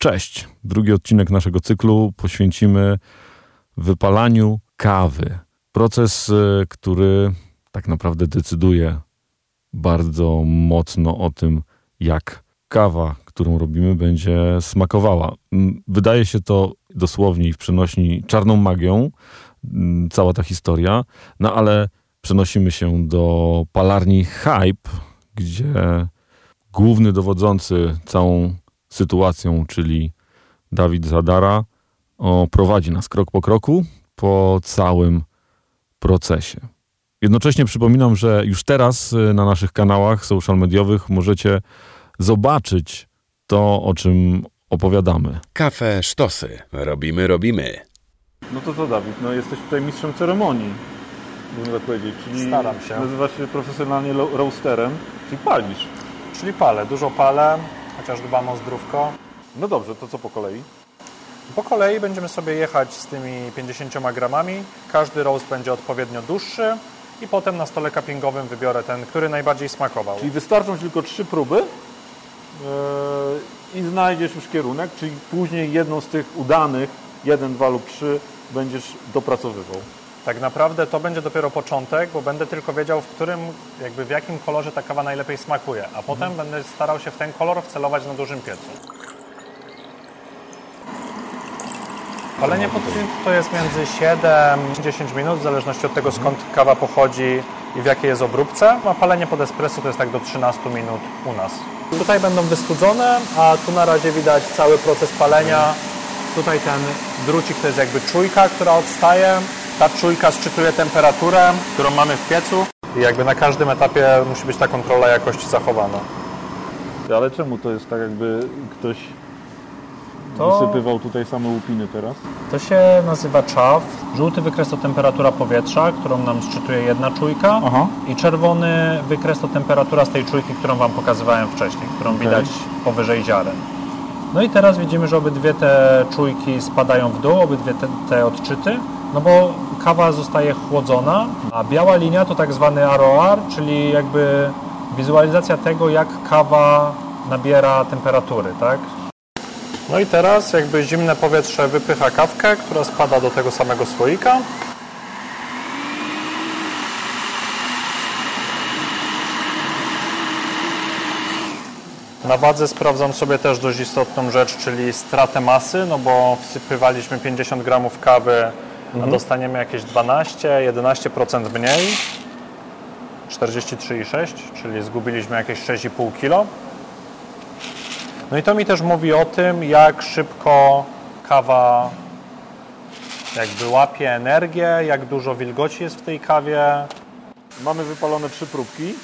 Cześć! Drugi odcinek naszego cyklu poświęcimy wypalaniu kawy. Proces, y, który tak naprawdę decyduje bardzo mocno o tym, jak kawa, którą robimy, będzie smakowała. Wydaje się to dosłownie i w przenośni czarną magią, cała ta historia, no ale przenosimy się do palarni Hype, gdzie główny dowodzący całą sytuacją, czyli Dawid Zadara, o, prowadzi nas krok po kroku po całym procesie. Jednocześnie przypominam, że już teraz y, na naszych kanałach social mediowych możecie zobaczyć to, o czym opowiadamy. Kafe sztosy. Robimy, robimy. No to co, Dawid? No jesteś tutaj mistrzem ceremonii, można tak powiedzieć. Czyli Staram się. Nazywasz się profesjonalnie roasterem, czyli palisz. Czyli palę, dużo palę, chociaż dbam o zdrówko. No dobrze, to co po kolei? Po kolei będziemy sobie jechać z tymi 50 gramami. Każdy roast będzie odpowiednio dłuższy i potem na stole cuppingowym wybiorę ten, który najbardziej smakował. Czyli wystarczą ci tylko trzy próby yy, i znajdziesz już kierunek, czyli później jedną z tych udanych, jeden, dwa lub trzy, będziesz dopracowywał. Tak naprawdę to będzie dopiero początek, bo będę tylko wiedział, w którym, jakby w jakim kolorze ta kawa najlepiej smakuje, a potem będę starał się w ten kolor wcelować na dużym piecu. Palenie pod to jest między 7 i 10 minut, w zależności od tego skąd kawa pochodzi i w jakiej jest obróbce. A palenie pod espresso to jest tak do 13 minut u nas. Tutaj będą wystudzone, a tu na razie widać cały proces palenia. Tutaj ten drucik to jest jakby czujka, która odstaje. Ta czujka szczytuje temperaturę, którą mamy w piecu. I jakby na każdym etapie musi być ta kontrola jakości zachowana. Ale czemu to jest tak, jakby ktoś To- wysypywał tutaj same łupiny teraz? To się nazywa czaw. Żółty wykres to temperatura powietrza, którą nam szczytuje jedna czujka. Aha. I czerwony wykres to temperatura z tej czujki, którą Wam pokazywałem wcześniej, którą widać powyżej ziaren. No i teraz widzimy, że obydwie te czujki spadają w dół, obydwie te, te odczyty, no bo kawa zostaje chłodzona, a biała linia to tak zwany ROR, czyli jakby wizualizacja tego, jak kawa nabiera temperatury, tak? No i teraz jakby zimne powietrze wypycha kawkę, która spada do tego samego słoika. Na wadze sprawdzam sobie też dość istotną rzecz, czyli stratę masy, no bo wsypywaliśmy 50 gramów kawy, a dostaniemy jakieś 12-11% mniej. 43,6, czyli zgubiliśmy jakieś 6,5 kg. No i to mi też mówi o tym, jak szybko kawa jakby łapie energię, jak dużo wilgoci jest w tej kawie. Mamy wypalone trzy próbki,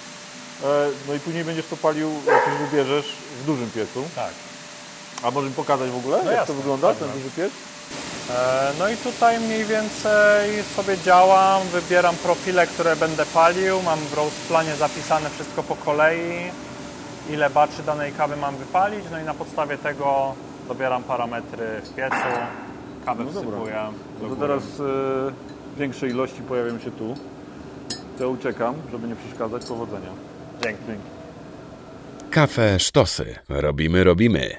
e, no i później będziesz to palił, jak już wybierzesz, w dużym piecu. Tak. A może mi pokazać w ogóle, jak to jasne, wygląda, pewnie. ten duży piec? E, No i tutaj mniej więcej sobie działam, wybieram profile, które będę palił, mam w roast planie zapisane wszystko po kolei, ile baczy danej kawy mam wypalić, no i na podstawie tego dobieram parametry w piecu, kawę No dobra. wsypuję. No to teraz e, większe ilości pojawią się tu. To ja uciekam, żeby nie przeszkadzać. Powodzenia. Dzięki. Kafe sztosy. Robimy, robimy.